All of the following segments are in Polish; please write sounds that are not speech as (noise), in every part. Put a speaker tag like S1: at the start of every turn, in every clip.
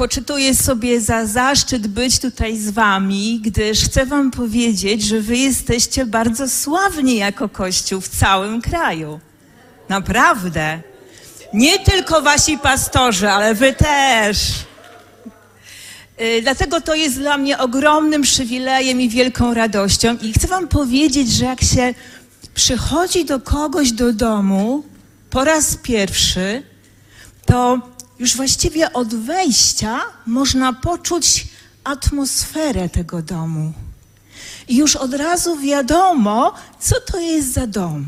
S1: Poczytuję sobie za zaszczyt być tutaj z Wami, gdyż chcę Wam powiedzieć, że Wy jesteście bardzo sławni jako Kościół w całym kraju. Naprawdę. Nie tylko Wasi pastorzy, ale Wy też. Y, Dlatego to jest dla mnie ogromnym przywilejem i wielką radością. I chcę Wam powiedzieć, że jak się przychodzi do kogoś do domu po raz pierwszy, to już właściwie od wejścia można poczuć atmosferę tego domu. I już od razu wiadomo, co to jest za dom.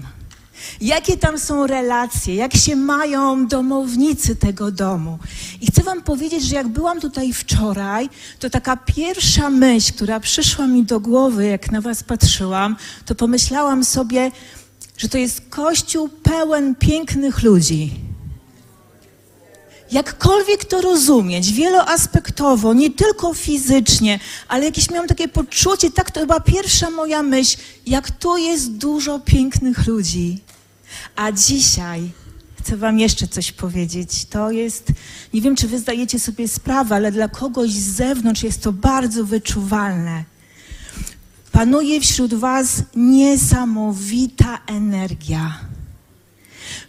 S1: Jakie tam są relacje, jak się mają domownicy tego domu. I chcę Wam powiedzieć, że jak byłam tutaj wczoraj, to taka pierwsza myśl, która przyszła mi do głowy, jak na Was patrzyłam, to pomyślałam sobie, że to jest kościół pełen pięknych ludzi jakkolwiek to rozumieć, wieloaspektowo, nie tylko fizycznie, ale jakieś miałam takie poczucie, tak to chyba pierwsza moja myśl, jak tu jest dużo pięknych ludzi. A dzisiaj chcę Wam jeszcze coś powiedzieć. To jest, nie wiem, czy Wy zdajecie sobie sprawę, ale dla kogoś z zewnątrz jest to bardzo wyczuwalne. Panuje wśród Was niesamowita energia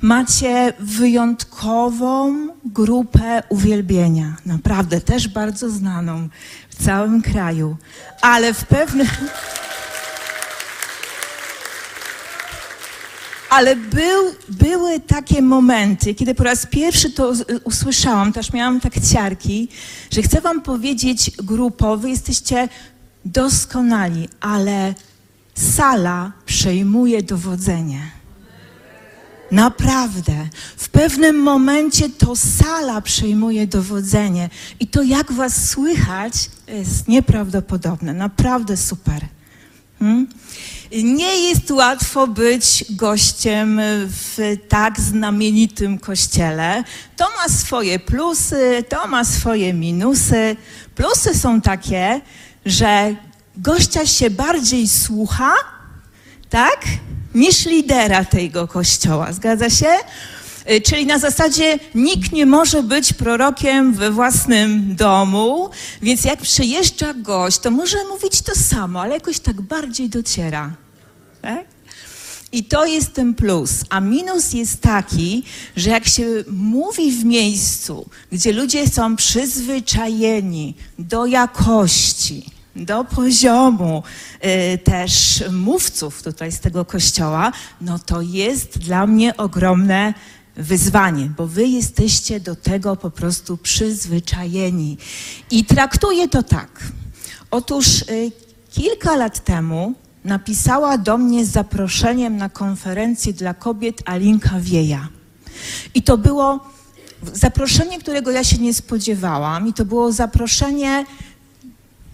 S1: macie wyjątkową grupę uwielbienia. Naprawdę, też bardzo znaną w całym kraju. Ale w pewnym. Ale był, były takie momenty, kiedy po raz pierwszy to usłyszałam, też miałam tak ciarki, że chcę Wam powiedzieć grupo, Wy jesteście doskonali, ale sala przejmuje dowodzenie. Naprawdę. W pewnym momencie to sala przejmuje dowodzenie. I to, jak was słychać, jest nieprawdopodobne. Naprawdę super. Hmm? Nie jest łatwo być gościem w tak znamienitym kościele. To ma swoje plusy, to ma swoje minusy. Plusy są takie, że gościa się bardziej słucha, tak? Niż lidera tego kościoła. Zgadza się? Y, czyli na zasadzie nikt nie może być prorokiem we własnym domu, więc jak przyjeżdża gość, to może mówić to samo, ale jakoś tak bardziej dociera. Tak? I to jest ten plus. A minus jest taki, że jak się mówi w miejscu, gdzie ludzie są przyzwyczajeni do jakości, do poziomu y, też mówców tutaj z tego kościoła, no to jest dla mnie ogromne wyzwanie, bo wy jesteście do tego po prostu przyzwyczajeni. I traktuję to tak. Otóż y, kilka lat temu napisała do mnie z zaproszeniem na konferencję dla kobiet Alinka Wieja. I to było zaproszenie, którego ja się nie spodziewałam, i to było zaproszenie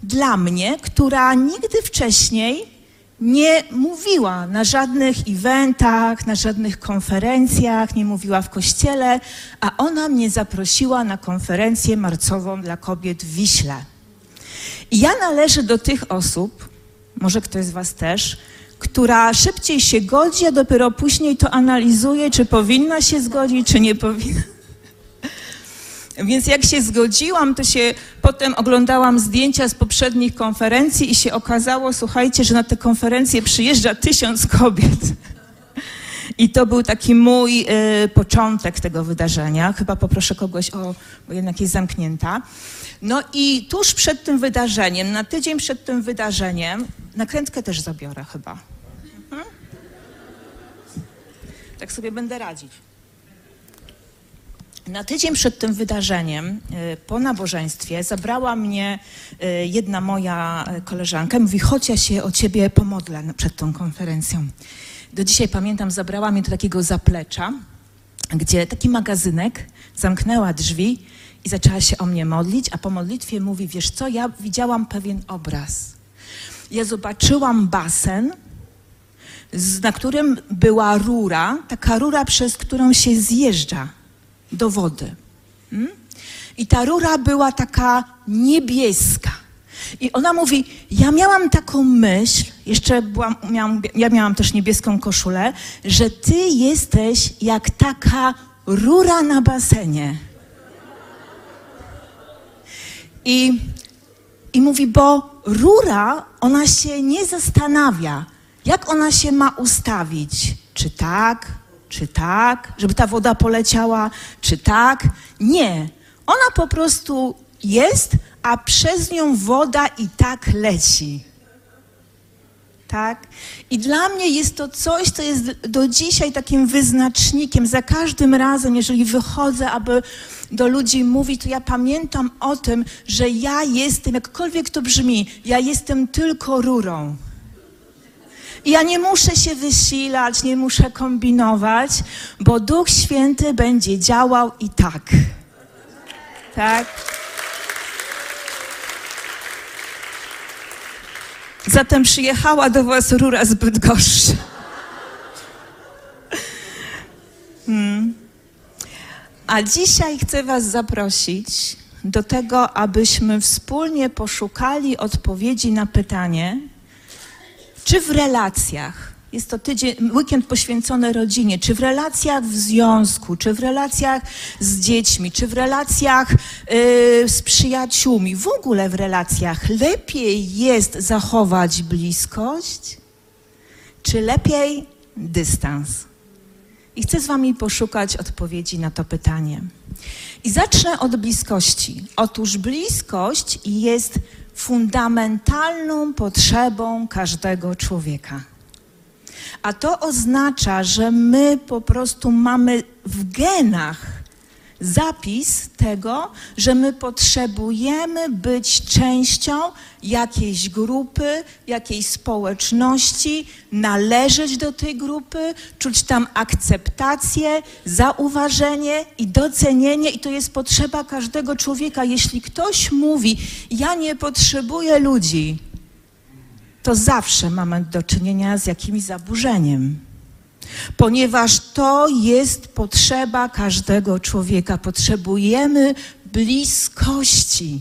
S1: dla mnie, która nigdy wcześniej nie mówiła na żadnych eventach, na żadnych konferencjach, nie mówiła w kościele, a ona mnie zaprosiła na konferencję marcową dla kobiet w Wiśle. I ja należę do tych osób, może ktoś z Was też, która szybciej się godzi, a dopiero później to analizuje, czy powinna się zgodzić, czy nie powinna. Więc jak się zgodziłam, to się potem oglądałam zdjęcia z poprzednich konferencji i się okazało, słuchajcie, że na te konferencje przyjeżdża tysiąc kobiet. I to był taki mój y, początek tego wydarzenia. Chyba poproszę kogoś o, bo jednak jest zamknięta. No i tuż przed tym wydarzeniem, na tydzień przed tym wydarzeniem, nakrętkę też zabiorę chyba. Mhm. Tak sobie będę radzić. Na tydzień przed tym wydarzeniem, e, po nabożeństwie, zabrała mnie e, jedna moja koleżanka. Mówi, chodź, ja się o ciebie pomodlę przed tą konferencją. Do dzisiaj pamiętam, zabrała mnie do takiego zaplecza gdzie taki magazynek zamknęła drzwi i zaczęła się o mnie modlić, a po modlitwie mówi, wiesz co, ja widziałam pewien obraz. Ja zobaczyłam basen, na którym była rura, taka rura, przez którą się zjeżdża do wody. Mm? I ta rura była taka niebieska. I ona mówi, ja miałam taką myśl, jeszcze byłam, miałam, ja miałam też niebieską koszulę, że ty jesteś jak taka rura na basenie. I, I mówi, bo rura, ona się nie zastanawia, jak ona się ma ustawić. Czy tak, czy tak, żeby ta woda poleciała, czy tak. Nie. Ona po prostu jest, a przez nią woda i tak leci. Tak? I dla mnie jest to coś, co jest do dzisiaj takim wyznacznikiem. Za każdym razem, jeżeli wychodzę, aby do ludzi mówić, to ja pamiętam o tym, że ja jestem, jakkolwiek to brzmi, ja jestem tylko rurą. Ja nie muszę się wysilać, nie muszę kombinować, bo Duch Święty będzie działał i tak. Tak? Zatem przyjechała do Was rura z Bydgoszczy. Hmm. A dzisiaj chcę Was zaprosić do tego, abyśmy wspólnie poszukali odpowiedzi na pytanie, czy w relacjach, jest to tydzień, weekend poświęcony rodzinie, czy w relacjach w związku, czy w relacjach z dziećmi, czy w relacjach yy, z przyjaciółmi, w ogóle w relacjach, lepiej jest zachować bliskość, czy lepiej dystans? I chcę z Wami poszukać odpowiedzi na to pytanie. I zacznę od bliskości. Otóż bliskość jest fundamentalną potrzebą każdego człowieka. A to oznacza, że my po prostu mamy w genach zapis tego, że my potrzebujemy być częścią jakiejś grupy, jakiejś społeczności, należeć do tej grupy, czuć tam akceptację, zauważenie i docenienie, i to jest potrzeba każdego człowieka. Jeśli ktoś mówi, ja nie potrzebuję ludzi, to zawsze mamy do czynienia z jakimś zaburzeniem ponieważ to jest potrzeba każdego człowieka. Potrzebujemy bliskości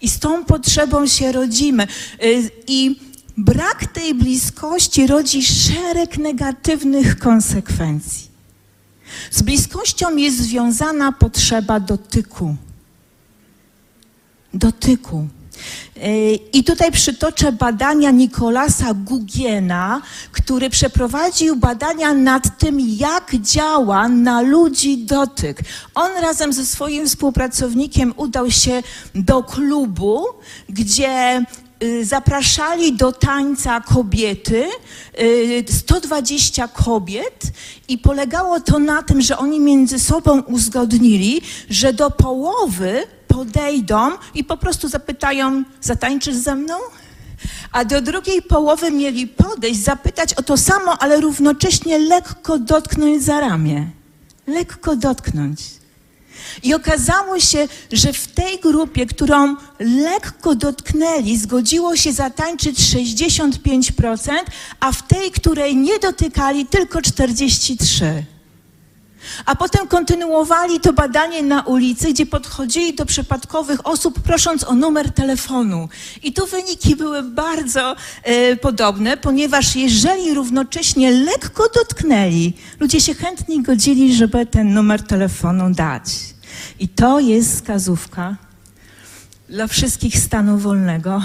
S1: i z tą potrzebą się rodzimy. Y, I brak tej bliskości rodzi szereg negatywnych konsekwencji. Z bliskością jest związana potrzeba dotyku. Dotyku. I tutaj przytoczę badania Nikolasa Gugiena, który przeprowadził badania nad tym, jak działa na ludzi dotyk. On razem ze swoim współpracownikiem udał się do klubu, gdzie zapraszali do tańca kobiety, 120 kobiet i polegało to na tym, że oni między sobą uzgodnili, że do połowy podejdą i po prostu zapytają, zatańczysz ze mną? A do drugiej połowy mieli podejść, zapytać o to samo, ale równocześnie lekko dotknąć za ramię. Lekko dotknąć. I okazało się, że w tej grupie, którą lekko dotknęli, zgodziło się zatańczyć 65%, a w tej, której nie dotykali, tylko 43%. A potem kontynuowali to badanie na ulicy, gdzie podchodzili do przypadkowych osób, prosząc o numer telefonu. I tu wyniki były bardzo e, podobne, ponieważ jeżeli równocześnie lekko dotknęli, ludzie się chętnie godzili, żeby ten numer telefonu dać. I to jest wskazówka dla wszystkich stanu wolnego,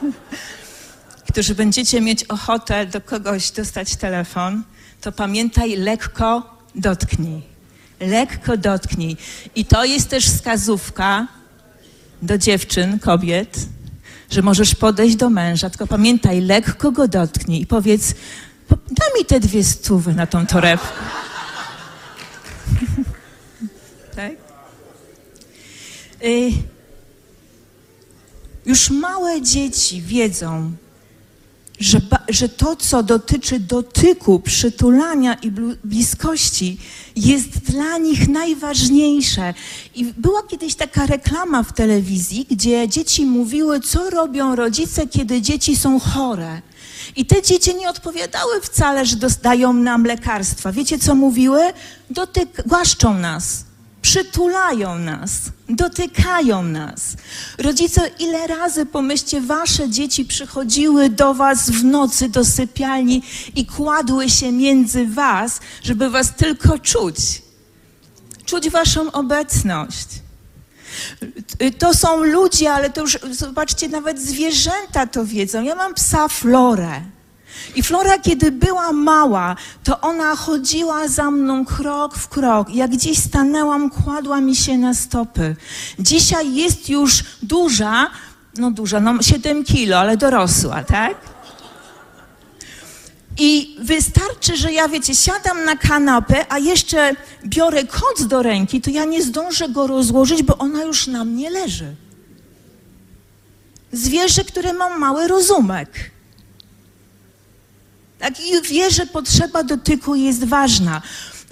S1: (laughs) którzy będziecie mieć ochotę do kogoś dostać telefon, to pamiętaj lekko dotknij. Lekko dotknij. I to jest też wskazówka do dziewczyn, kobiet, że możesz podejść do męża, tylko pamiętaj, lekko go dotknij i powiedz, daj mi te dwie stówy na tą torebkę. (laughs) tak? Y już małe dzieci wiedzą, że, że to, co dotyczy dotyku, przytulania i bliskości, jest dla nich najważniejsze. I była kiedyś taka reklama w telewizji, gdzie dzieci mówiły, co robią rodzice, kiedy dzieci są chore. I te dzieci nie odpowiadały wcale, że dostają nam lekarstwa. Wiecie, co mówiły? Dotyk, głaszczą nas przytulają nas, dotykają nas. Rodzice, ile razy pomyślcie, wasze dzieci przychodziły do was w nocy do sypialni i kładły się między was, żeby was tylko czuć. Czuć waszą obecność. To są ludzie, ale to już, zobaczcie, nawet zwierzęta to wiedzą. Ja mam psa Florę. I Flora, kiedy była mała, to ona chodziła za mną krok w krok. Jak gdzieś stanęłam, kładła mi się na stopy. Dzisiaj jest już duża, no duża, no 7 kilo, ale dorosła, tak? I wystarczy, że ja, wiecie, siadam na kanapę, a jeszcze biorę koc do ręki, to ja nie zdążę go rozłożyć, bo ona już na mnie leży. Zwierzę, które ma mały rozumek. Tak? I wie, że potrzeba dotyku jest ważna.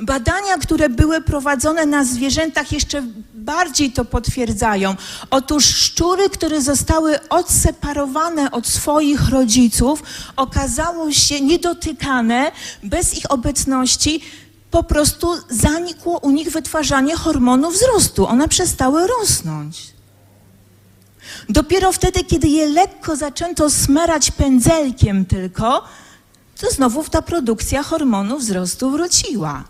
S1: Badania, które były prowadzone na zwierzętach, jeszcze bardziej to potwierdzają. Otóż szczury, które zostały odseparowane od swoich rodziców, okazało się niedotykane, bez ich obecności, po prostu zanikło u nich wytwarzanie hormonów wzrostu. One przestały rosnąć. Dopiero wtedy, kiedy je lekko zaczęto smerać pędzelkiem tylko, to znowu ta produkcja hormonu wzrostu wróciła.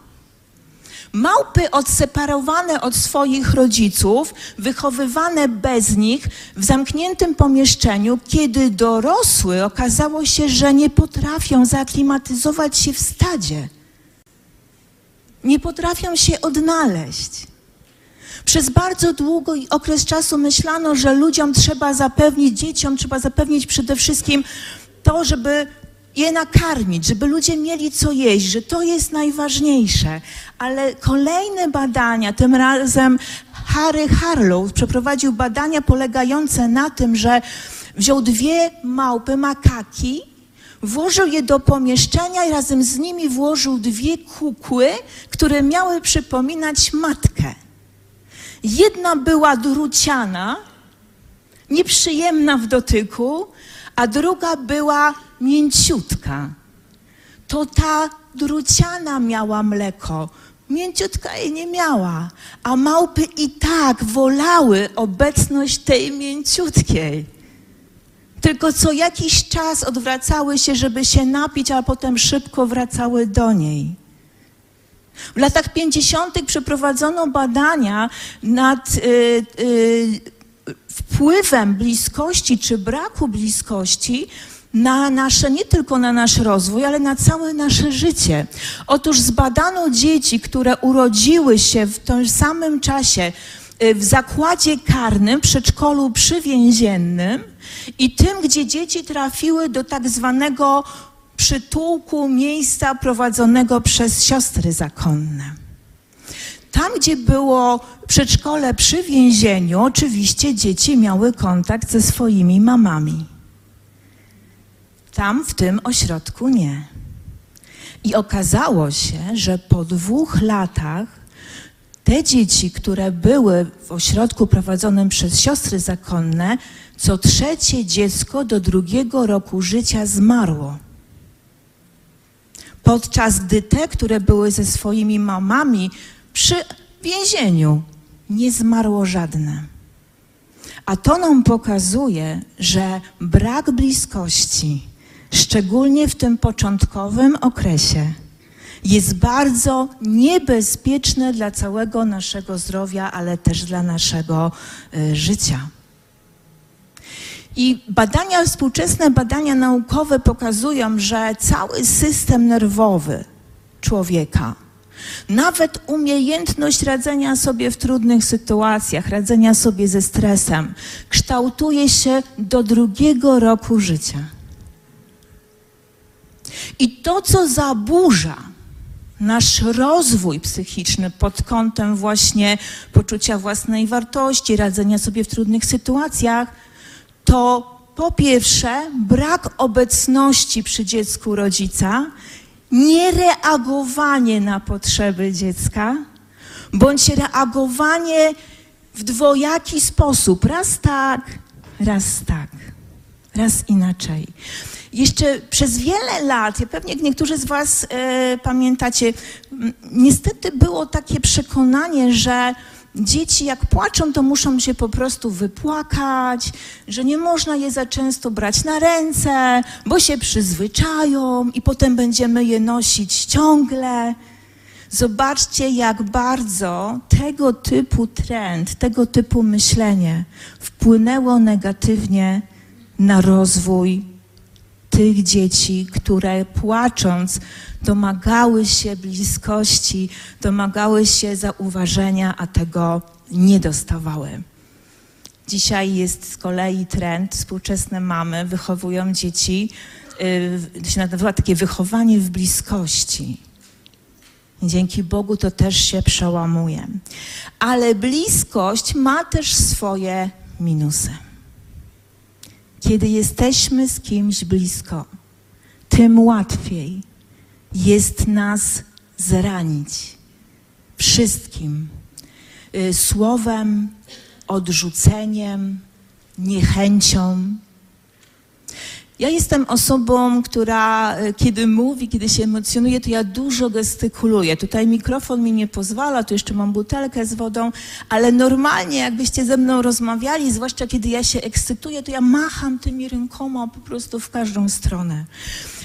S1: Małpy odseparowane od swoich rodziców, wychowywane bez nich w zamkniętym pomieszczeniu, kiedy dorosły, okazało się, że nie potrafią zaaklimatyzować się w stadzie. Nie potrafią się odnaleźć. Przez bardzo długi okres czasu myślano, że ludziom trzeba zapewnić, dzieciom trzeba zapewnić przede wszystkim to, żeby je nakarmić, żeby ludzie mieli co jeść, że to jest najważniejsze. Ale kolejne badania, tym razem Harry Harlow przeprowadził badania polegające na tym, że wziął dwie małpy, makaki, włożył je do pomieszczenia i razem z nimi włożył dwie kukły, które miały przypominać matkę. Jedna była druciana, nieprzyjemna w dotyku, a druga była mięciutka. To ta druciana miała mleko, mięciutka jej nie miała, a małpy i tak wolały obecność tej mięciutkiej. Tylko co jakiś czas odwracały się, żeby się napić, a potem szybko wracały do niej. W latach 50. przeprowadzono badania nad y, y, wpływem bliskości czy braku bliskości na nasze, nie tylko na nasz rozwój, ale na całe nasze życie. Otóż zbadano dzieci, które urodziły się w tym samym czasie y, w zakładzie karnym, przedszkolu przywięziennym i tym, gdzie dzieci trafiły do tak zwanego przytułku miejsca prowadzonego przez siostry zakonne. Tam, gdzie było przedszkole przy więzieniu, oczywiście dzieci miały kontakt ze swoimi mamami. Tam, w tym ośrodku nie. I okazało się, że po dwóch latach te dzieci, które były w ośrodku prowadzonym przez siostry zakonne, co trzecie dziecko do drugiego roku życia zmarło. Podczas gdy te, które były ze swoimi mamami przy więzieniu, nie zmarło żadne. A to nam pokazuje, że brak bliskości, szczególnie w tym początkowym okresie, jest bardzo niebezpieczne dla całego naszego zdrowia, ale też dla naszego y, życia. I badania, współczesne badania naukowe pokazują, że cały system nerwowy człowieka, nawet umiejętność radzenia sobie w trudnych sytuacjach, radzenia sobie ze stresem, kształtuje się do drugiego roku życia. I to, co zaburza nasz rozwój psychiczny pod kątem właśnie poczucia własnej wartości, radzenia sobie w trudnych sytuacjach, to po pierwsze brak obecności przy dziecku rodzica, niereagowanie na potrzeby dziecka, bądź reagowanie w dwojaki sposób, raz tak, raz tak, raz inaczej. Jeszcze przez wiele lat, ja pewnie niektórzy z Was e, pamiętacie, niestety było takie przekonanie, że dzieci jak płaczą, to muszą się po prostu wypłakać, że nie można je za często brać na ręce, bo się przyzwyczają i potem będziemy je nosić ciągle. Zobaczcie, jak bardzo tego typu trend, tego typu myślenie wpłynęło negatywnie na rozwój tych dzieci, które płacząc domagały się bliskości, domagały się zauważenia, a tego nie dostawały. Dzisiaj jest z kolei trend, współczesne mamy wychowują dzieci, yy, się nazywa takie wychowanie w bliskości. Dzięki Bogu to też się przełamuje. Ale bliskość ma też swoje minusy. Kiedy jesteśmy z kimś blisko, tym łatwiej jest nas zranić wszystkim y, słowem, odrzuceniem, niechęcią. Ja jestem osobą, która y, kiedy mówi, kiedy się emocjonuje, to ja dużo gestykuluję. Tutaj mikrofon mi nie pozwala, tu jeszcze mam butelkę z wodą, ale normalnie jakbyście ze mną rozmawiali, zwłaszcza kiedy ja się ekscytuję, to ja macham tymi rękoma po prostu w każdą stronę.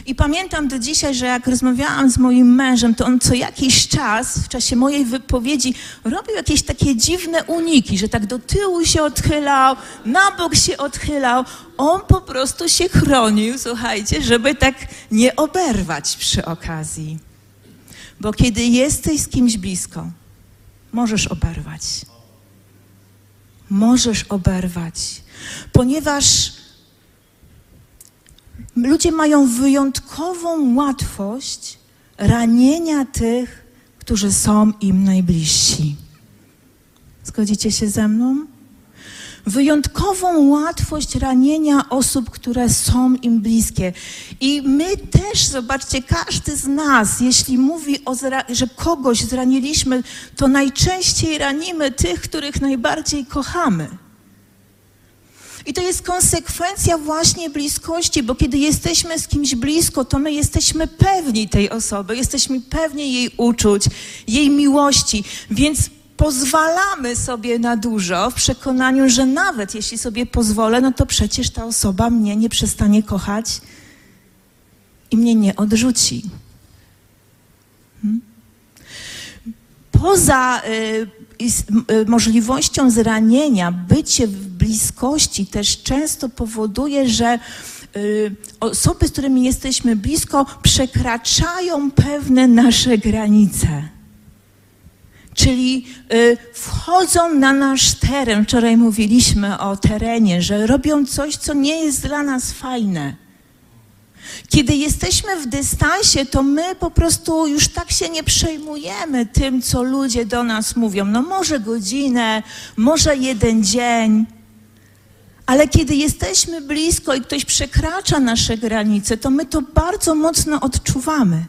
S1: I pamiętam do dzisiaj, że jak rozmawiałam z moim mężem, to on co jakiś czas w czasie mojej wypowiedzi robił jakieś takie dziwne uniki, że tak do tyłu się odchylał, na bok się odchylał. On po prostu się chronił, słuchajcie, żeby tak nie oberwać przy okazji. Bo kiedy jesteś z kimś blisko, możesz oberwać. Możesz oberwać, ponieważ Ludzie mają wyjątkową łatwość ranienia tych, którzy są im najbliżsi. Zgodzicie się ze mną? Wyjątkową łatwość ranienia osób, które są im bliskie. I my też, zobaczcie, każdy z nas, jeśli mówi, że kogoś zraniliśmy, to najczęściej ranimy tych, których najbardziej kochamy. I to jest konsekwencja właśnie bliskości, bo kiedy jesteśmy z kimś blisko, to my jesteśmy pewni tej osoby, jesteśmy pewni jej uczuć, jej miłości, więc pozwalamy sobie na dużo w przekonaniu, że nawet jeśli sobie pozwolę, no to przecież ta osoba mnie nie przestanie kochać i mnie nie odrzuci. Hmm? Poza y, y, możliwością zranienia, bycie w bliskości też często powoduje, że y, osoby, z którymi jesteśmy blisko, przekraczają pewne nasze granice. Czyli y, wchodzą na nasz teren. Wczoraj mówiliśmy o terenie, że robią coś, co nie jest dla nas fajne. Kiedy jesteśmy w dystansie, to my po prostu już tak się nie przejmujemy tym, co ludzie do nas mówią. No może godzinę, może jeden dzień. Ale kiedy jesteśmy blisko i ktoś przekracza nasze granice, to my to bardzo mocno odczuwamy.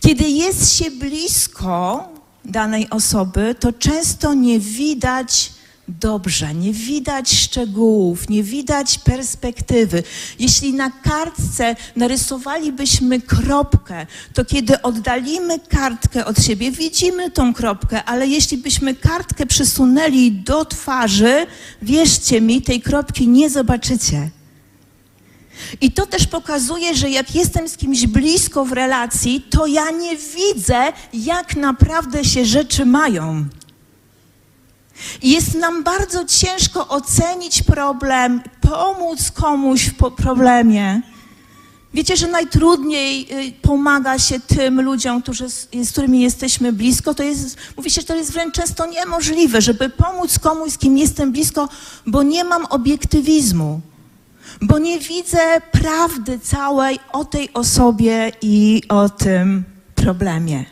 S1: Kiedy jest się blisko danej osoby, to często nie widać dobrze, nie widać szczegółów, nie widać perspektywy. Jeśli na kartce narysowalibyśmy kropkę, to kiedy oddalimy kartkę od siebie, widzimy tą kropkę, ale jeśli byśmy kartkę przesunęli do twarzy, wierzcie mi, tej kropki nie zobaczycie. I to też pokazuje, że jak jestem z kimś blisko w relacji, to ja nie widzę, jak naprawdę się rzeczy mają. Jest nam bardzo ciężko ocenić problem, pomóc komuś w problemie. Wiecie, że najtrudniej y, pomaga się tym ludziom, którzy, z którymi jesteśmy blisko. To jest, mówi się, że to jest wręcz często niemożliwe, żeby pomóc komuś, z kim jestem blisko, bo nie mam obiektywizmu, bo nie widzę prawdy całej o tej osobie i o tym problemie.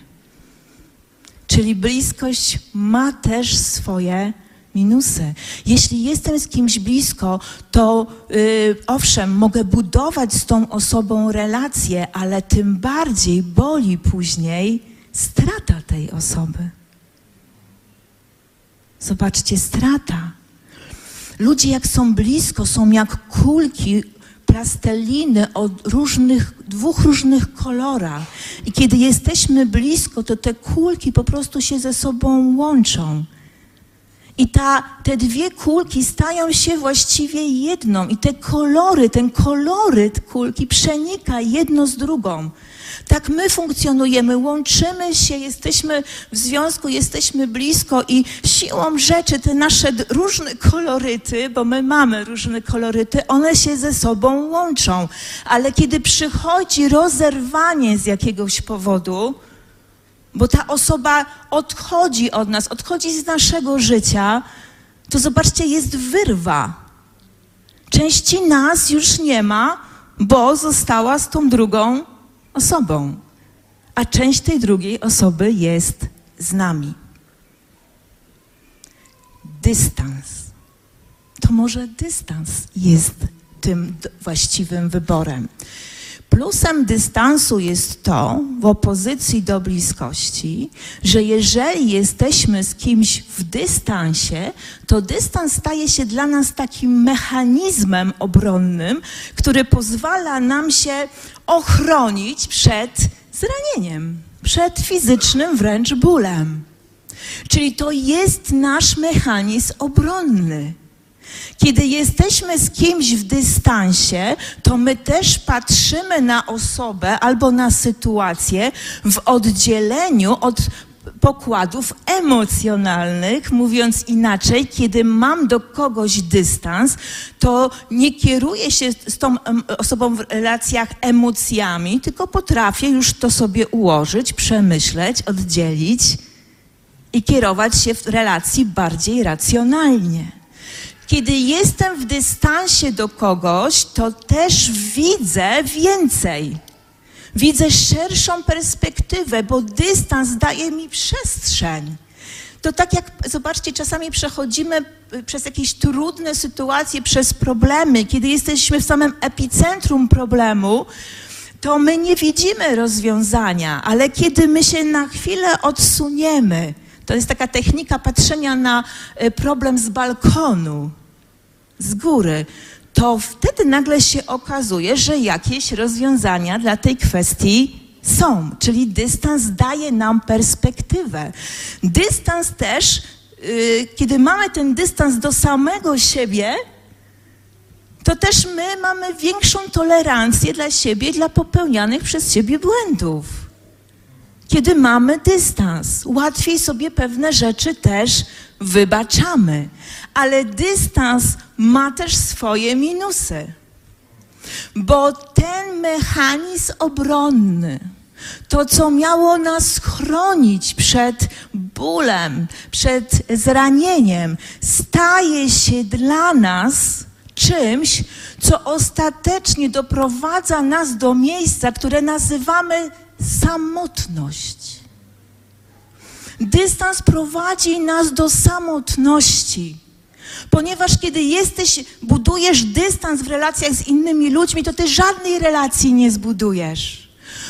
S1: Czyli bliskość ma też swoje minusy. Jeśli jestem z kimś blisko, to yy, owszem, mogę budować z tą osobą relację, ale tym bardziej boli później strata tej osoby. Zobaczcie, strata. Ludzie, jak są blisko, są jak kulki plasteliny o różnych, dwóch różnych kolorach. I kiedy jesteśmy blisko, to te kulki po prostu się ze sobą łączą. I ta, te dwie kulki stają się właściwie jedną. I te kolory, ten koloryt kulki przenika jedno z drugą. Tak my funkcjonujemy, łączymy się, jesteśmy w związku, jesteśmy blisko i siłą rzeczy te nasze różne koloryty, bo my mamy różne koloryty, one się ze sobą łączą. Ale kiedy przychodzi rozerwanie z jakiegoś powodu, bo ta osoba odchodzi od nas, odchodzi z naszego życia, to zobaczcie, jest wyrwa. Części nas już nie ma, bo została z tą drugą osobą, a część tej drugiej osoby jest z nami. Dystans. To może dystans jest tym właściwym wyborem. Plusem dystansu jest to, w opozycji do bliskości, że jeżeli jesteśmy z kimś w dystansie, to dystans staje się dla nas takim mechanizmem obronnym, który pozwala nam się ochronić przed zranieniem, przed fizycznym wręcz bólem. Czyli to jest nasz mechanizm obronny. Kiedy jesteśmy z kimś w dystansie, to my też patrzymy na osobę albo na sytuację w oddzieleniu od pokładów emocjonalnych, mówiąc inaczej, kiedy mam do kogoś dystans, to nie kieruję się z tą osobą w relacjach emocjami, tylko potrafię już to sobie ułożyć, przemyśleć, oddzielić i kierować się w relacji bardziej racjonalnie. Kiedy jestem w dystansie do kogoś, to też widzę więcej. Widzę szerszą perspektywę, bo dystans daje mi przestrzeń. To tak jak, zobaczcie, czasami przechodzimy y, przez jakieś trudne sytuacje, przez problemy, kiedy jesteśmy w samym epicentrum problemu, to my nie widzimy rozwiązania, ale kiedy my się na chwilę odsuniemy, to jest taka technika patrzenia na y, problem z balkonu z góry, to wtedy nagle się okazuje, że jakieś rozwiązania dla tej kwestii są, czyli dystans daje nam perspektywę. Dystans też, yy, kiedy mamy ten dystans do samego siebie, to też my mamy większą tolerancję dla siebie, dla popełnianych przez siebie błędów. Kiedy mamy dystans, łatwiej sobie pewne rzeczy też wybaczamy. Ale dystans ma też swoje minusy. Bo ten mechanizm obronny, to co miało nas chronić przed bólem, przed zranieniem, staje się dla nas czymś, co ostatecznie doprowadza nas do miejsca, które nazywamy samotność. Dystans prowadzi nas do samotności. Ponieważ kiedy jesteś, budujesz dystans w relacjach z innymi ludźmi, to ty żadnej relacji nie zbudujesz.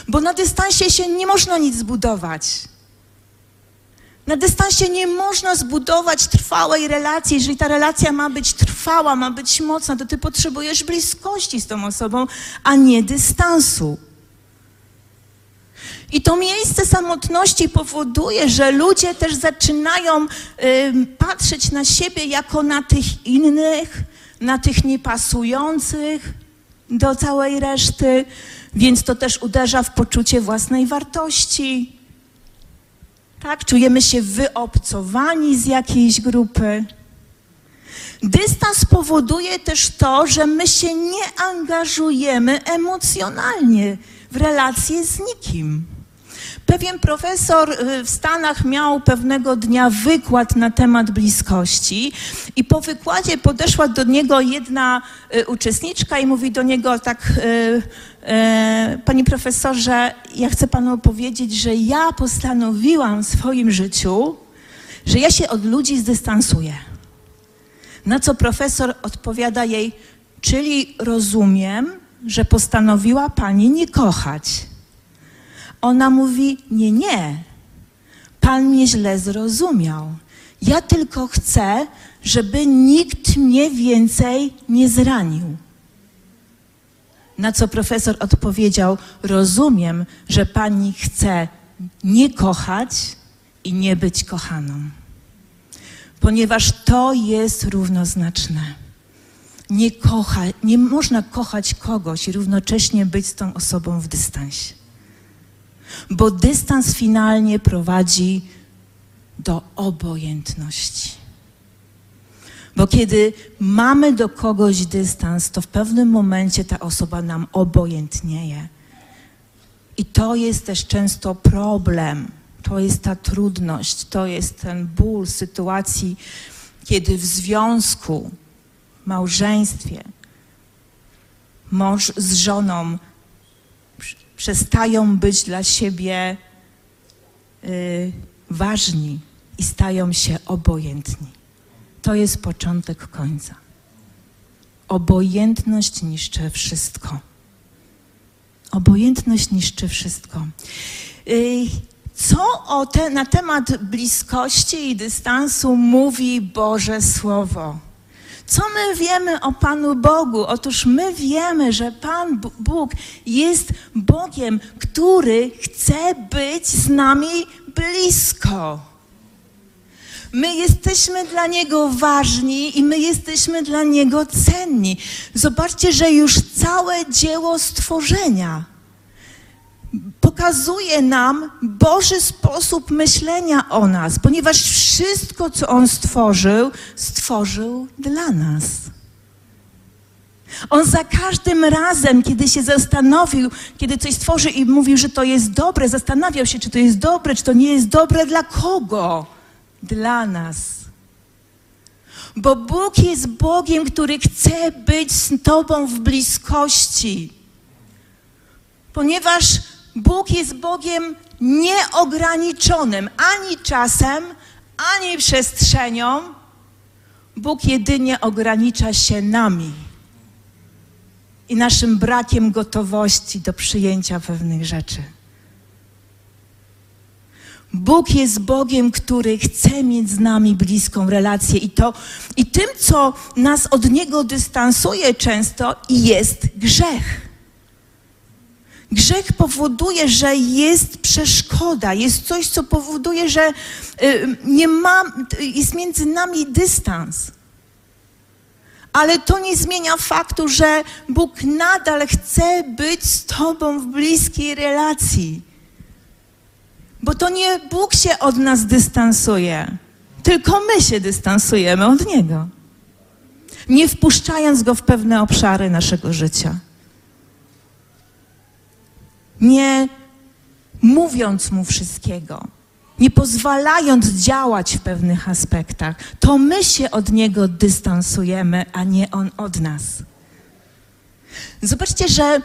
S1: Bo na dystansie się nie można nic zbudować. Na dystansie nie można zbudować trwałej relacji. Jeżeli ta relacja ma być trwała, ma być mocna, to ty potrzebujesz bliskości z tą osobą, a nie dystansu. I to miejsce samotności powoduje, że ludzie też zaczynają y, patrzeć na siebie jako na tych innych, na tych niepasujących do całej reszty, więc to też uderza w poczucie własnej wartości. Tak, czujemy się wyobcowani z jakiejś grupy. Dystans powoduje też to, że my się nie angażujemy emocjonalnie w relacje z nikim. Pewien profesor y, w Stanach miał pewnego dnia wykład na temat bliskości i po wykładzie podeszła do niego jedna y, uczestniczka i mówi do niego tak, y, panie profesorze, ja chcę panu powiedzieć, że ja postanowiłam w swoim życiu, że ja się od ludzi zdystansuję. Na co profesor odpowiada jej, czyli rozumiem, że postanowiła pani nie kochać. Ona mówi, nie, nie, pan mnie źle zrozumiał. Ja tylko chcę, żeby nikt mnie więcej nie zranił. Na co profesor odpowiedział: Rozumiem, że pani chce nie kochać i nie być kochaną, ponieważ to jest równoznaczne. Nie, kocha, nie można kochać kogoś i równocześnie być z tą osobą w dystansie. Bo dystans finalnie prowadzi do obojętności. Bo kiedy mamy do kogoś dystans, to w pewnym momencie ta osoba nam obojętnieje. I to jest też często problem. To jest ta trudność, to jest ten ból sytuacji, kiedy w związku, małżeństwie, mąż z żoną przestają być dla siebie y, ważni i stają się obojętni. To jest początek końca. Obojętność niszczy wszystko. Obojętność niszczy wszystko. Y, co o te, na temat bliskości i dystansu mówi Boże Słowo? Co my wiemy o Panu Bogu? Otóż my wiemy, że Pan Bóg jest Bogiem, który chce być z nami blisko. My jesteśmy dla Niego ważni i my jesteśmy dla Niego cenni. Zobaczcie, że już całe dzieło stworzenia pokazuje nam Boży sposób myślenia o nas, ponieważ wszystko, co On stworzył, stworzył dla nas. On za każdym razem, kiedy się zastanowił, kiedy coś stworzył i mówił, że to jest dobre, zastanawiał się, czy to jest dobre, czy to nie jest dobre, dla kogo? Dla nas. Bo Bóg jest Bogiem, który chce być z Tobą w bliskości. Ponieważ Bóg jest Bogiem nieograniczonym ani czasem, ani przestrzenią. Bóg jedynie ogranicza się nami i naszym brakiem gotowości do przyjęcia pewnych rzeczy. Bóg jest Bogiem, który chce mieć z nami bliską relację i to i tym, co nas od Niego dystansuje często, jest grzech. Grzech powoduje, że jest przeszkoda, jest coś, co powoduje, że y, nie ma, jest między nami dystans. Ale to nie zmienia faktu, że Bóg nadal chce być z Tobą w bliskiej relacji. Bo to nie Bóg się od nas dystansuje, tylko my się dystansujemy od Niego, nie wpuszczając Go w pewne obszary naszego życia nie mówiąc mu wszystkiego, nie pozwalając działać w pewnych aspektach, to my się od niego dystansujemy, a nie on od nas. Zobaczcie, że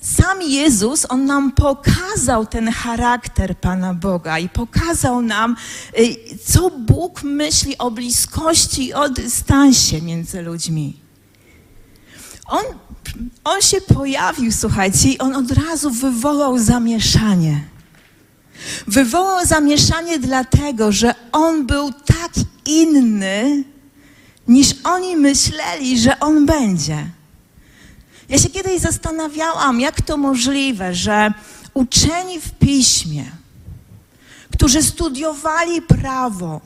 S1: sam Jezus, on nam pokazał ten charakter Pana Boga i pokazał nam, y, co Bóg myśli o bliskości i o dystansie między ludźmi. On on się pojawił, słuchajcie, i on od razu wywołał zamieszanie. Wywołał zamieszanie dlatego, że on był tak inny, niż oni myśleli, że on będzie. Ja się kiedyś zastanawiałam, jak to możliwe, że uczeni w piśmie, którzy studiowali prawo,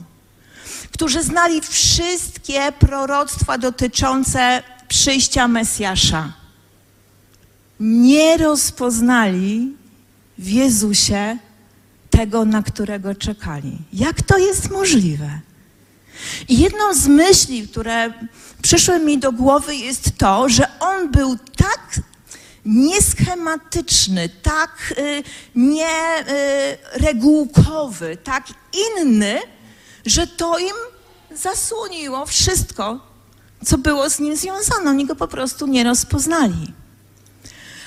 S1: którzy znali wszystkie proroctwa dotyczące przyjścia Mesjasza, nie rozpoznali w Jezusie tego, na którego czekali. Jak to jest możliwe? I jedną z myśli, które przyszły mi do głowy, jest to, że on był tak nieschematyczny, tak y, nieregułkowy, y, tak inny, że to im zasłoniło wszystko, co było z nim związane. Oni go po prostu nie rozpoznali.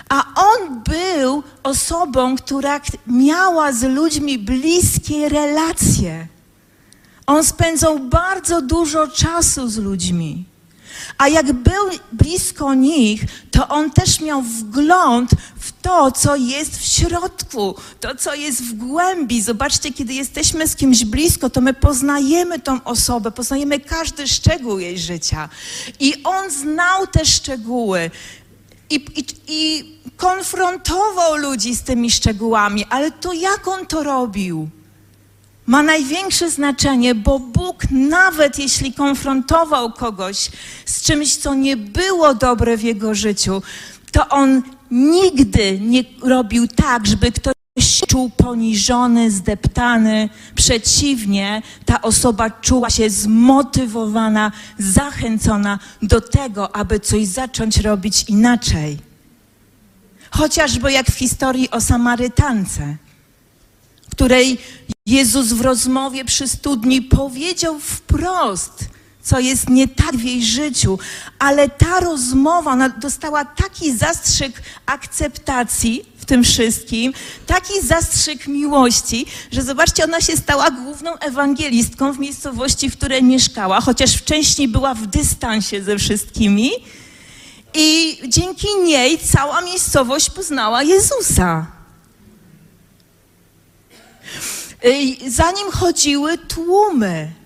S1: A on był osobą, która miała z ludźmi bliskie relacje. On spędzał bardzo dużo czasu z ludźmi. A jak był blisko nich, to on też miał wgląd w to, co jest w środku, to, co jest w głębi. Zobaczcie, kiedy jesteśmy z kimś blisko, to my poznajemy tą osobę, poznajemy każdy szczegół jej życia. I on znał te szczegóły. I, i, I konfrontował ludzi z tymi szczegółami, ale to jak on to robił? ma największe znaczenie, bo Bóg, nawet jeśli konfrontował kogoś z czymś, co nie było dobre w jego życiu, to on nigdy nie robił tak, żeby ktoś się czuł poniżony, zdeptany. Przeciwnie, ta osoba czuła się zmotywowana, zachęcona do tego, aby coś zacząć robić inaczej. Chociażby jak w historii o Samarytance, której Jezus w rozmowie przy studni powiedział wprost, co jest nie tak w jej życiu, ale ta rozmowa dostała taki zastrzyk akceptacji w tym wszystkim, taki zastrzyk miłości, że zobaczcie, ona się stała główną ewangelistką w miejscowości, w której mieszkała, chociaż wcześniej była w dystansie ze wszystkimi. I dzięki niej cała miejscowość poznała Jezusa za nim chodziły tłumy.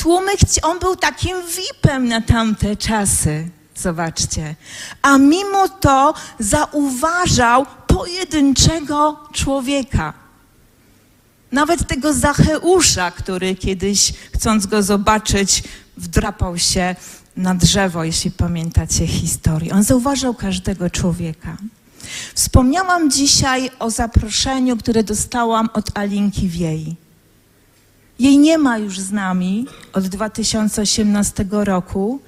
S1: Tłumy, on był takim VIP-em na tamte czasy. Zobaczcie. A mimo to zauważał pojedynczego człowieka. Nawet tego Zacheusza, który kiedyś, chcąc go zobaczyć, wdrapał się na drzewo, jeśli pamiętacie historię. On zauważał każdego człowieka. Wspomniałam dzisiaj o zaproszeniu, które dostałam od Alinki Wiej. Jej nie ma już z nami od 2018 roku,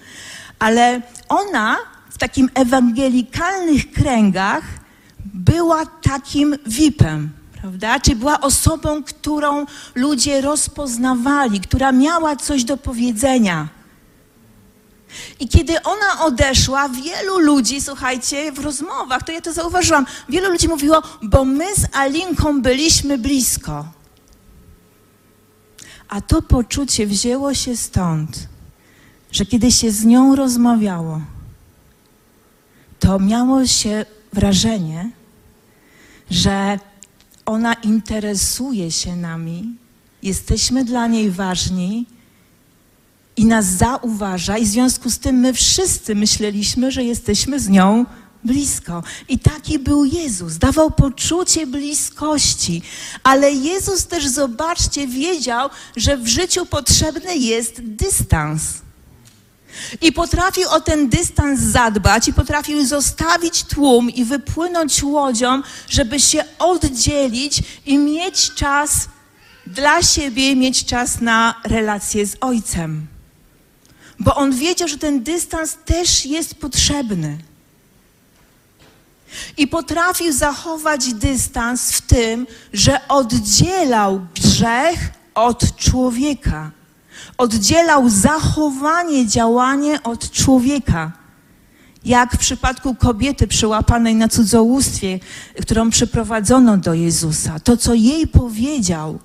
S1: ale ona w takim ewangelikalnych kręgach była takim VIP-em, prawda? Czy była osobą, którą ludzie rozpoznawali, która miała coś do powiedzenia. I kiedy ona odeszła, wielu ludzi, słuchajcie, w rozmowach, to ja to zauważyłam, wielu ludzi mówiło, bo my z Alinką byliśmy blisko. A to poczucie wzięło się stąd, że kiedy się z nią rozmawiało, to miało się wrażenie, że ona interesuje się nami, jesteśmy dla niej ważni i nas zauważa, i w związku z tym my wszyscy myśleliśmy, że jesteśmy z nią blisko. I taki był Jezus, dawał poczucie bliskości. Ale Jezus też, zobaczcie, wiedział, że w życiu potrzebny jest dystans. I potrafił o ten dystans zadbać, i potrafił zostawić tłum i wypłynąć łodzią, żeby się oddzielić i mieć czas dla siebie, mieć czas na relację z Ojcem bo on wiedział, że ten dystans też jest potrzebny. I potrafił zachować dystans w tym, że oddzielał grzech od człowieka. Oddzielał zachowanie, działanie od człowieka. Jak w przypadku kobiety przyłapanej na cudzołóstwie, którą przyprowadzono do Jezusa. To, co jej powiedział,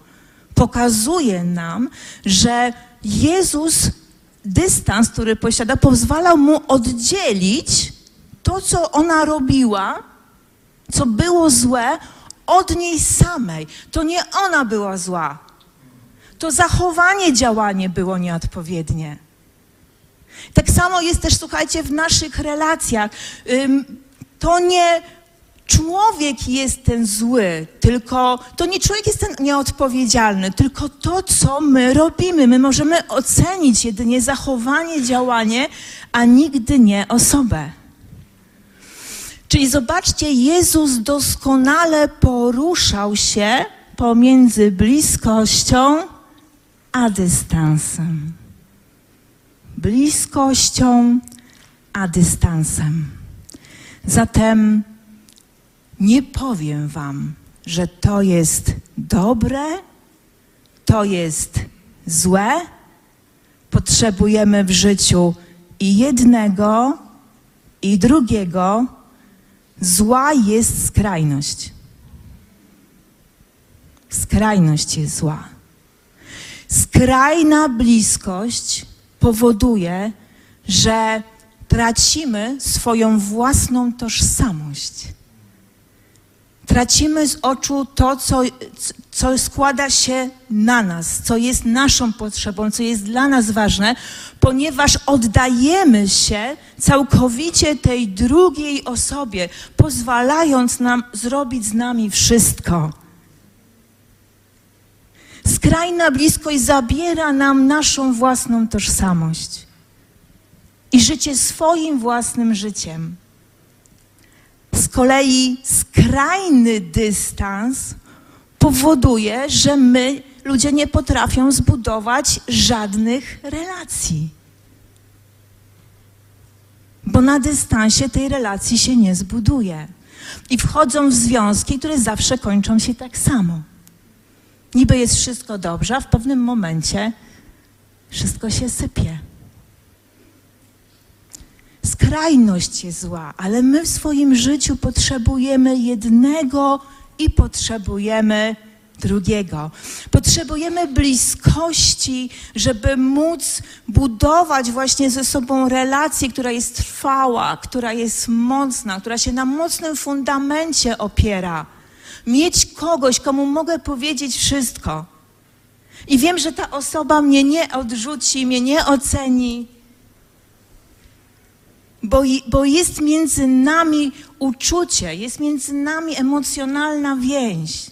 S1: pokazuje nam, że Jezus dystans, który posiada, pozwalał mu oddzielić to, co ona robiła, co było złe, od niej samej. To nie ona była zła. To zachowanie, działanie było nieodpowiednie. Tak samo jest też, słuchajcie, w naszych relacjach. To nie człowiek jest ten zły, tylko to nie człowiek jest ten nieodpowiedzialny, tylko to, co my robimy. My możemy ocenić jedynie zachowanie, działanie, a nigdy nie osobę. Czyli zobaczcie, Jezus doskonale poruszał się pomiędzy bliskością a dystansem. Bliskością a dystansem. Zatem nie powiem Wam, że to jest dobre, to jest złe. Potrzebujemy w życiu i jednego, i drugiego. Zła jest skrajność. Skrajność jest zła. Skrajna bliskość powoduje, że tracimy swoją własną tożsamość. Tracimy z oczu to, co, co składa się na nas, co jest naszą potrzebą, co jest dla nas ważne, ponieważ oddajemy się całkowicie tej drugiej osobie, pozwalając nam zrobić z nami wszystko. Skrajna bliskość zabiera nam naszą własną tożsamość i życie swoim własnym życiem. Z kolei skrajny dystans powoduje, że my, ludzie, nie potrafią zbudować żadnych relacji. Bo na dystansie tej relacji się nie zbuduje. I wchodzą w związki, które zawsze kończą się tak samo. Niby jest wszystko dobrze, a w pewnym momencie wszystko się sypie. Skrajność jest zła, ale my w swoim życiu potrzebujemy jednego i potrzebujemy drugiego. Potrzebujemy bliskości, żeby móc budować właśnie ze sobą relację, która jest trwała, która jest mocna, która się na mocnym fundamencie opiera. Mieć kogoś, komu mogę powiedzieć wszystko. I wiem, że ta osoba mnie nie odrzuci, mnie nie oceni, bo, bo jest między nami uczucie, jest między nami emocjonalna więź.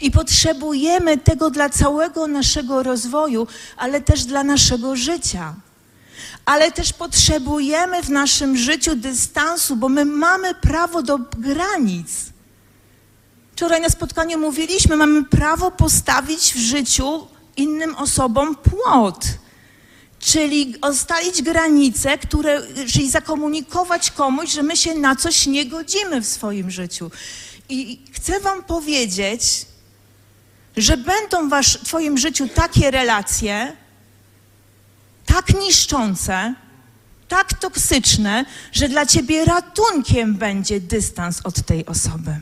S1: I potrzebujemy tego dla całego naszego rozwoju, ale też dla naszego życia. Ale też potrzebujemy w naszym życiu dystansu, bo my mamy prawo do granic. Wczoraj na spotkaniu mówiliśmy, mamy prawo postawić w życiu innym osobom płot czyli ustalić granice, które, czyli zakomunikować komuś, że my się na coś nie godzimy w swoim życiu. I chcę Wam powiedzieć, że będą w Twoim życiu takie relacje, tak niszczące, tak toksyczne, że dla Ciebie ratunkiem będzie dystans od tej osoby.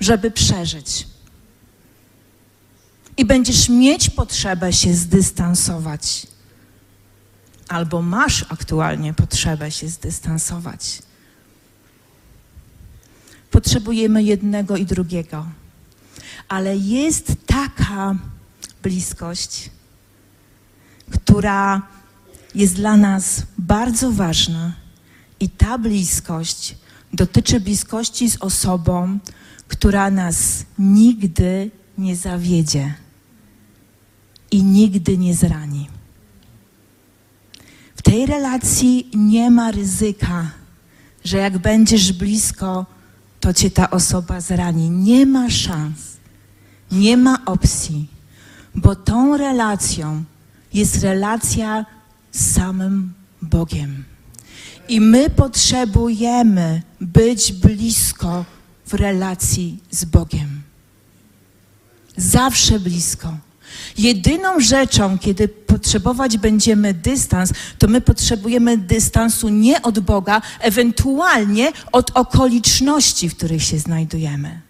S1: Żeby przeżyć i będziesz mieć potrzebę się zdystansować. Albo masz aktualnie potrzebę się zdystansować. Potrzebujemy jednego i drugiego. Ale jest taka bliskość, która jest dla nas bardzo ważna, i ta bliskość dotyczy bliskości z osobą, która nas nigdy nie zawiedzie i nigdy nie zrani. W tej relacji nie ma ryzyka, że jak będziesz blisko, to cię ta osoba zrani. Nie ma szans, nie ma opcji, bo tą relacją jest relacja z samym Bogiem. I my potrzebujemy być blisko w relacji z Bogiem. Zawsze blisko. Jedyną rzeczą, kiedy potrzebować będziemy dystans, to my potrzebujemy dystansu nie od Boga, ewentualnie od okoliczności, w których się znajdujemy.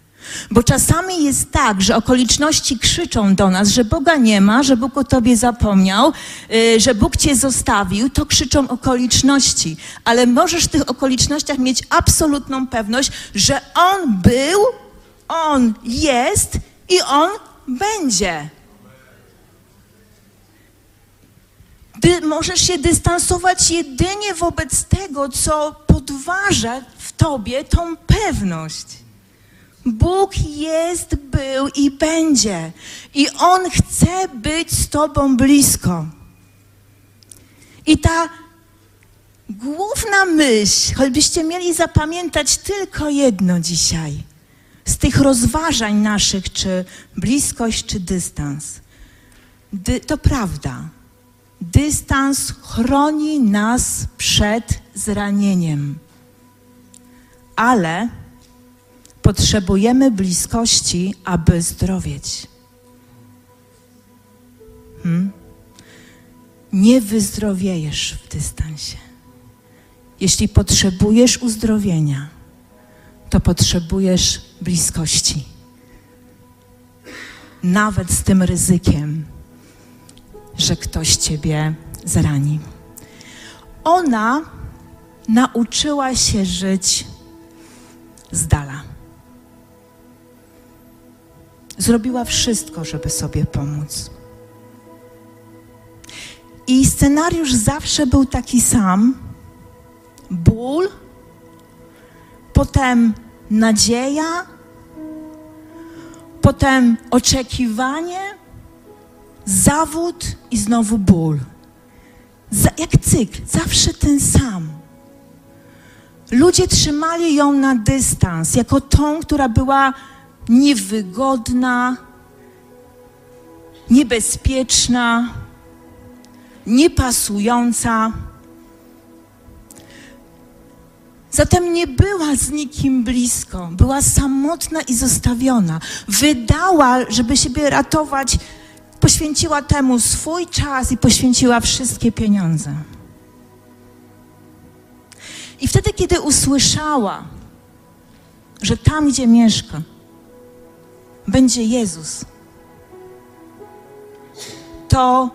S1: Bo czasami jest tak, że okoliczności krzyczą do nas, że Boga nie ma, że Bóg o tobie zapomniał, yy, że Bóg cię zostawił, to krzyczą okoliczności. Ale możesz w tych okolicznościach mieć absolutną pewność, że On był, On jest i On będzie. Ty możesz się dystansować jedynie wobec tego, co podważa w tobie tą pewność. Bóg jest, był i będzie. I On chce być z Tobą blisko. I ta główna myśl, choćbyście mieli zapamiętać tylko jedno dzisiaj, z tych rozważań naszych, czy bliskość, czy dystans, to prawda. Dystans chroni nas przed zranieniem, ale potrzebujemy bliskości, aby zdrowieć. Hmm? Nie wyzdrowiejesz w dystansie. Jeśli potrzebujesz uzdrowienia, to potrzebujesz bliskości. nawet z tym ryzykiem, że ktoś ciebie zrani. Ona nauczyła się żyć z dala. Zrobiła wszystko, żeby sobie pomóc. I scenariusz zawsze był taki sam: ból, potem nadzieja, potem oczekiwanie, zawód i znowu ból. jak cykl, zawsze ten sam. Ludzie trzymali ją na dystans, jako tą, która była niewygodna, niebezpieczna, niepasująca. Zatem nie była z nikim blisko, była samotna i zostawiona. Wydała, żeby siebie ratować, poświęciła temu swój czas i poświęciła wszystkie pieniądze. I wtedy, kiedy usłyszała, że tam, gdzie mieszka, będzie Jezus, to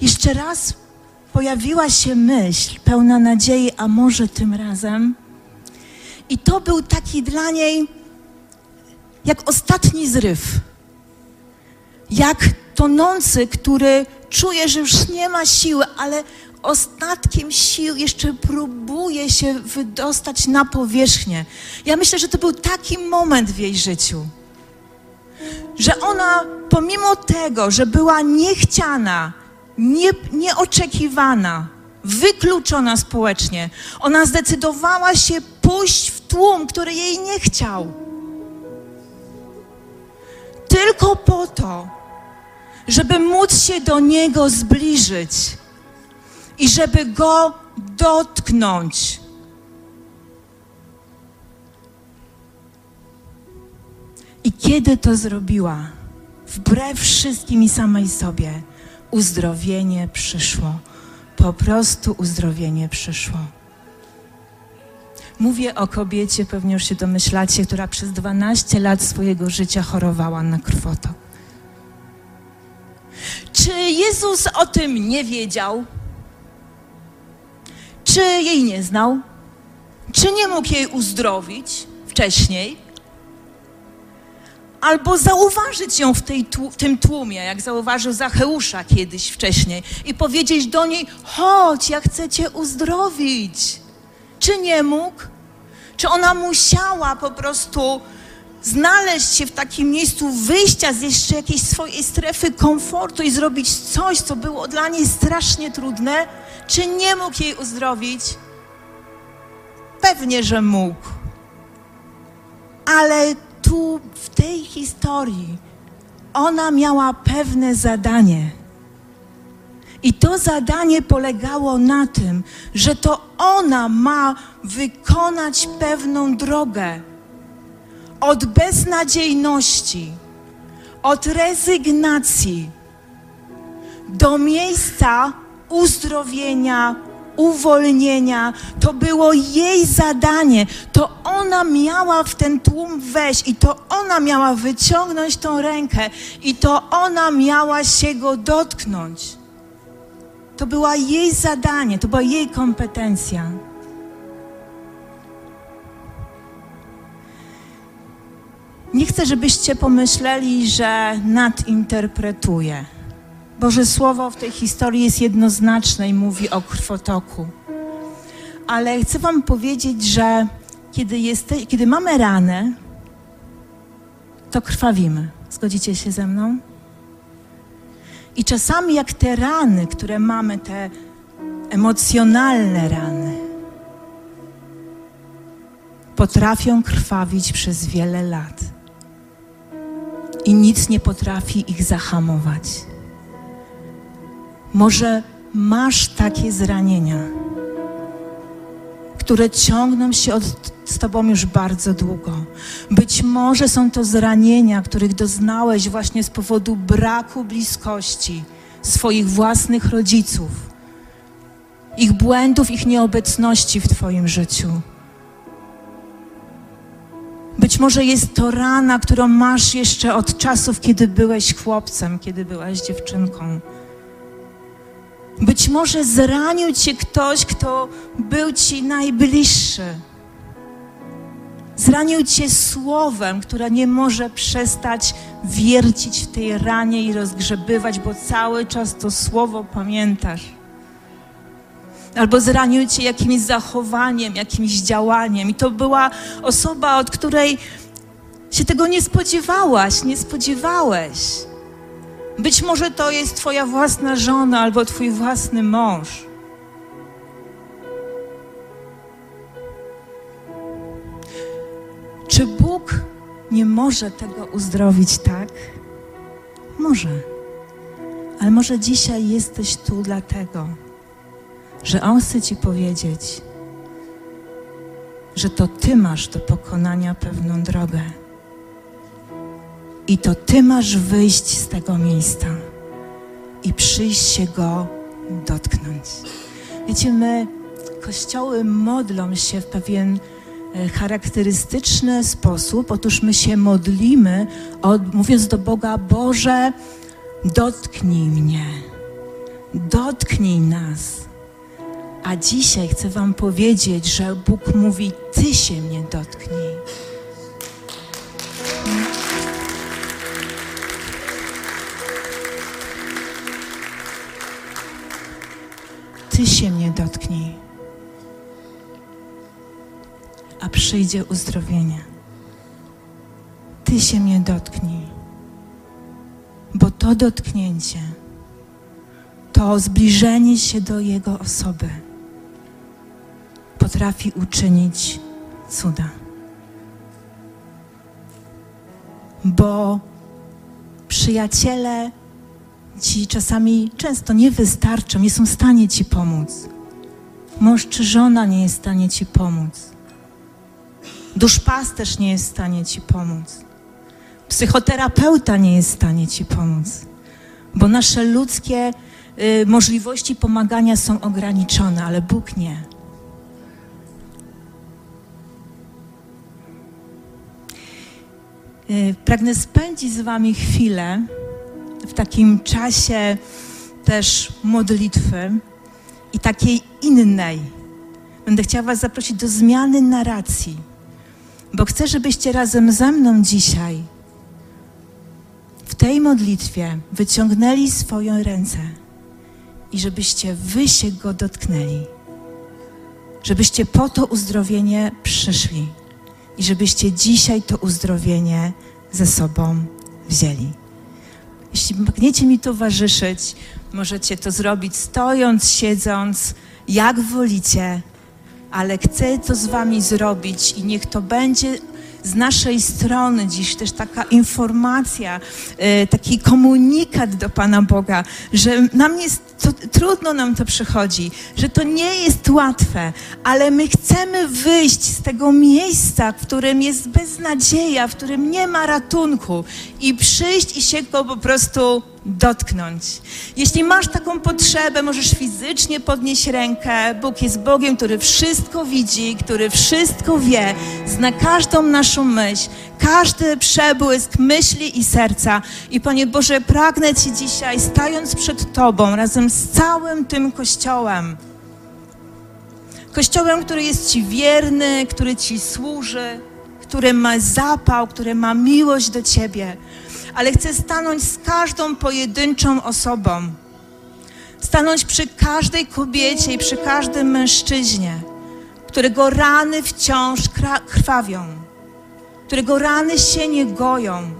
S1: jeszcze raz pojawiła się myśl pełna nadziei, a może tym razem. I to był taki dla niej jak ostatni zryw. Jak tonący, który czuje, że już nie ma siły, ale ostatkiem sił jeszcze próbuje się wydostać na powierzchnię. Ja myślę, że to był taki moment w jej życiu, że ona pomimo tego, że była niechciana, nie, nieoczekiwana, wykluczona społecznie, ona zdecydowała się pójść w tłum, który jej nie chciał. Tylko po to, żeby móc się do Niego zbliżyć i żeby Go dotknąć. I kiedy to zrobiła, wbrew wszystkim i samej sobie, uzdrowienie przyszło. Po prostu uzdrowienie przyszło. Mówię o kobiecie, pewnie już się domyślacie, która przez 12 lat swojego życia chorowała na krwotok. Czy Jezus o tym nie wiedział? Czy jej nie znał? Czy nie mógł jej uzdrowić wcześniej? Albo zauważyć ją w, tej, tym tłumie, jak zauważył Zacheusza kiedyś wcześniej, i powiedzieć do niej: Chodź, ja chcę cię uzdrowić. Czy nie mógł? Czy ona musiała po prostu znaleźć się w takim miejscu wyjścia z jeszcze jakiejś swojej strefy komfortu i zrobić coś, co było dla niej strasznie trudne? Czy nie mógł jej uzdrowić? Pewnie, że mógł. Ale tu, w tej historii, ona miała pewne zadanie. I to zadanie polegało na tym, że to ona ma wykonać pewną drogę od beznadziejności, od rezygnacji do miejsca uzdrowienia, uwolnienia. To było jej zadanie. To ona miała w ten tłum wejść i to ona miała wyciągnąć tą rękę i to ona miała się go dotknąć. To była jej zadanie, to była jej kompetencja. Nie chcę, żebyście pomyśleli, że nadinterpretuję. Boże Słowo w tej historii jest jednoznaczne i mówi o krwotoku. Ale chcę Wam powiedzieć, że kiedy, jeste, kiedy mamy ranę, to krwawimy. Zgodzicie się ze mną? I czasami, jak te rany, które mamy, te emocjonalne rany, potrafią krwawić przez wiele lat i nic nie potrafi ich zahamować. Może masz takie zranienia, które ciągną się od, z Tobą już bardzo długo. Być może są to zranienia, których doznałeś właśnie z powodu braku bliskości swoich własnych rodziców, ich błędów, ich nieobecności w Twoim życiu. Być może jest to rana, którą masz jeszcze od czasów, kiedy byłeś chłopcem, kiedy byłaś dziewczynką. Być może zranił cię ktoś, kto był ci najbliższy. Zranił cię słowem, które nie może przestać wiercić w tej ranie i rozgrzebywać, bo cały czas to słowo pamiętasz. Albo zranił cię jakimś zachowaniem, jakimś działaniem. I to była osoba, od której się tego nie spodziewałaś, nie spodziewałeś. Być może to jest Twoja własna żona albo Twój własny mąż. Czy Bóg nie może tego uzdrowić tak? Może. Ale może dzisiaj jesteś tu dlatego, że On chce Ci powiedzieć, że to Ty masz do pokonania pewną drogę. I to Ty masz wyjść z tego miejsca i przyjść się Go dotknąć. Wiecie, my, kościoły modlą się w pewien e, charakterystyczny sposób. Otóż my się modlimy, od, mówiąc do Boga, Boże, dotknij mnie, dotknij nas. A dzisiaj chcę Wam powiedzieć, że Bóg mówi: Ty się mnie dotknij. Ty się mnie dotknij, a przyjdzie uzdrowienie. Ty się mnie dotknij, bo to dotknięcie, to zbliżenie się do Jego osoby potrafi uczynić cuda. Bo przyjaciele ci czasami często nie wystarczą, nie są w stanie ci pomóc. Mąż czy żona nie jest w stanie ci pomóc. Duszpasterz nie jest w stanie ci pomóc. Psychoterapeuta nie jest w stanie ci pomóc. Bo nasze ludzkie y, możliwości pomagania są ograniczone, ale Bóg nie. Pragnę spędzić z Wami chwilę w takim czasie też modlitwy i takiej innej. Będę chciała Was zaprosić do zmiany narracji, bo chcę, żebyście razem ze mną dzisiaj w tej modlitwie wyciągnęli swoją ręce i żebyście Wy się Go dotknęli. Żebyście po to uzdrowienie przyszli i żebyście dzisiaj to uzdrowienie ze sobą wzięli. Jeśli pragniecie mi towarzyszyć, możecie to zrobić stojąc, siedząc, jak wolicie, ale chcę to z Wami zrobić i niech to będzie z naszej strony dziś też taka informacja, e, taki komunikat do Pana Boga, że nam jest to, trudno nam to przychodzi, że to nie jest łatwe, ale my chcemy wyjść z tego miejsca, w którym jest beznadzieja, w którym nie ma ratunku i przyjść i się go po prostu dotknąć. Jeśli masz taką potrzebę, możesz fizycznie podnieść rękę. Bóg jest Bogiem, który wszystko widzi, który wszystko wie, zna każdą naszą myśl, każdy przebłysk myśli i serca. I Panie Boże, pragnę Ci dzisiaj, stając przed Tobą, razem z całym tym Kościołem, Kościołem, który jest Ci wierny, który Ci służy, który ma zapał, który ma miłość do Ciebie ale chcę stanąć z każdą pojedynczą osobą. Stanąć przy każdej kobiecie i przy każdym mężczyźnie, którego rany wciąż krwawią, którego rany się nie goją.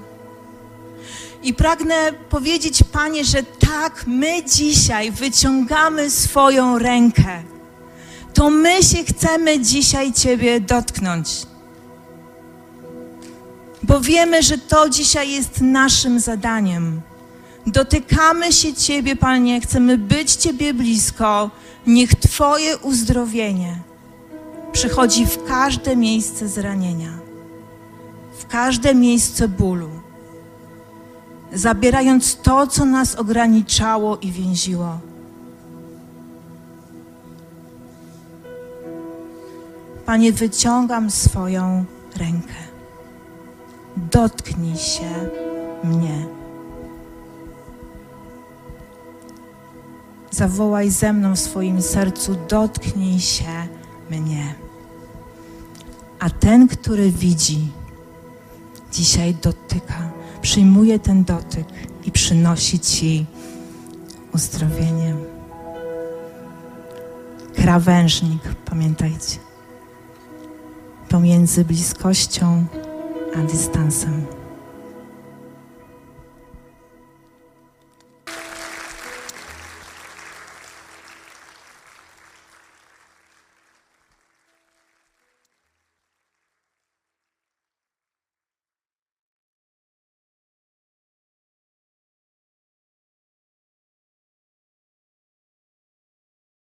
S1: I pragnę powiedzieć, Panie, że tak, my dzisiaj wyciągamy swoją rękę. To my się chcemy dzisiaj Ciebie dotknąć bo wiemy, że to dzisiaj jest naszym zadaniem. Dotykamy się Ciebie, Panie, chcemy być Ciebie blisko. Niech Twoje uzdrowienie przychodzi w każde miejsce zranienia, w każde miejsce bólu, zabierając to, co nas ograniczało i więziło. Panie, wyciągam swoją rękę. Dotknij się mnie. Zawołaj ze mną w swoim sercu, dotknij się mnie. A ten, który widzi, dzisiaj dotyka, przyjmuje ten dotyk i przynosi Ci uzdrowienie. Krawężnik, pamiętajcie, pomiędzy bliskością a dystansem.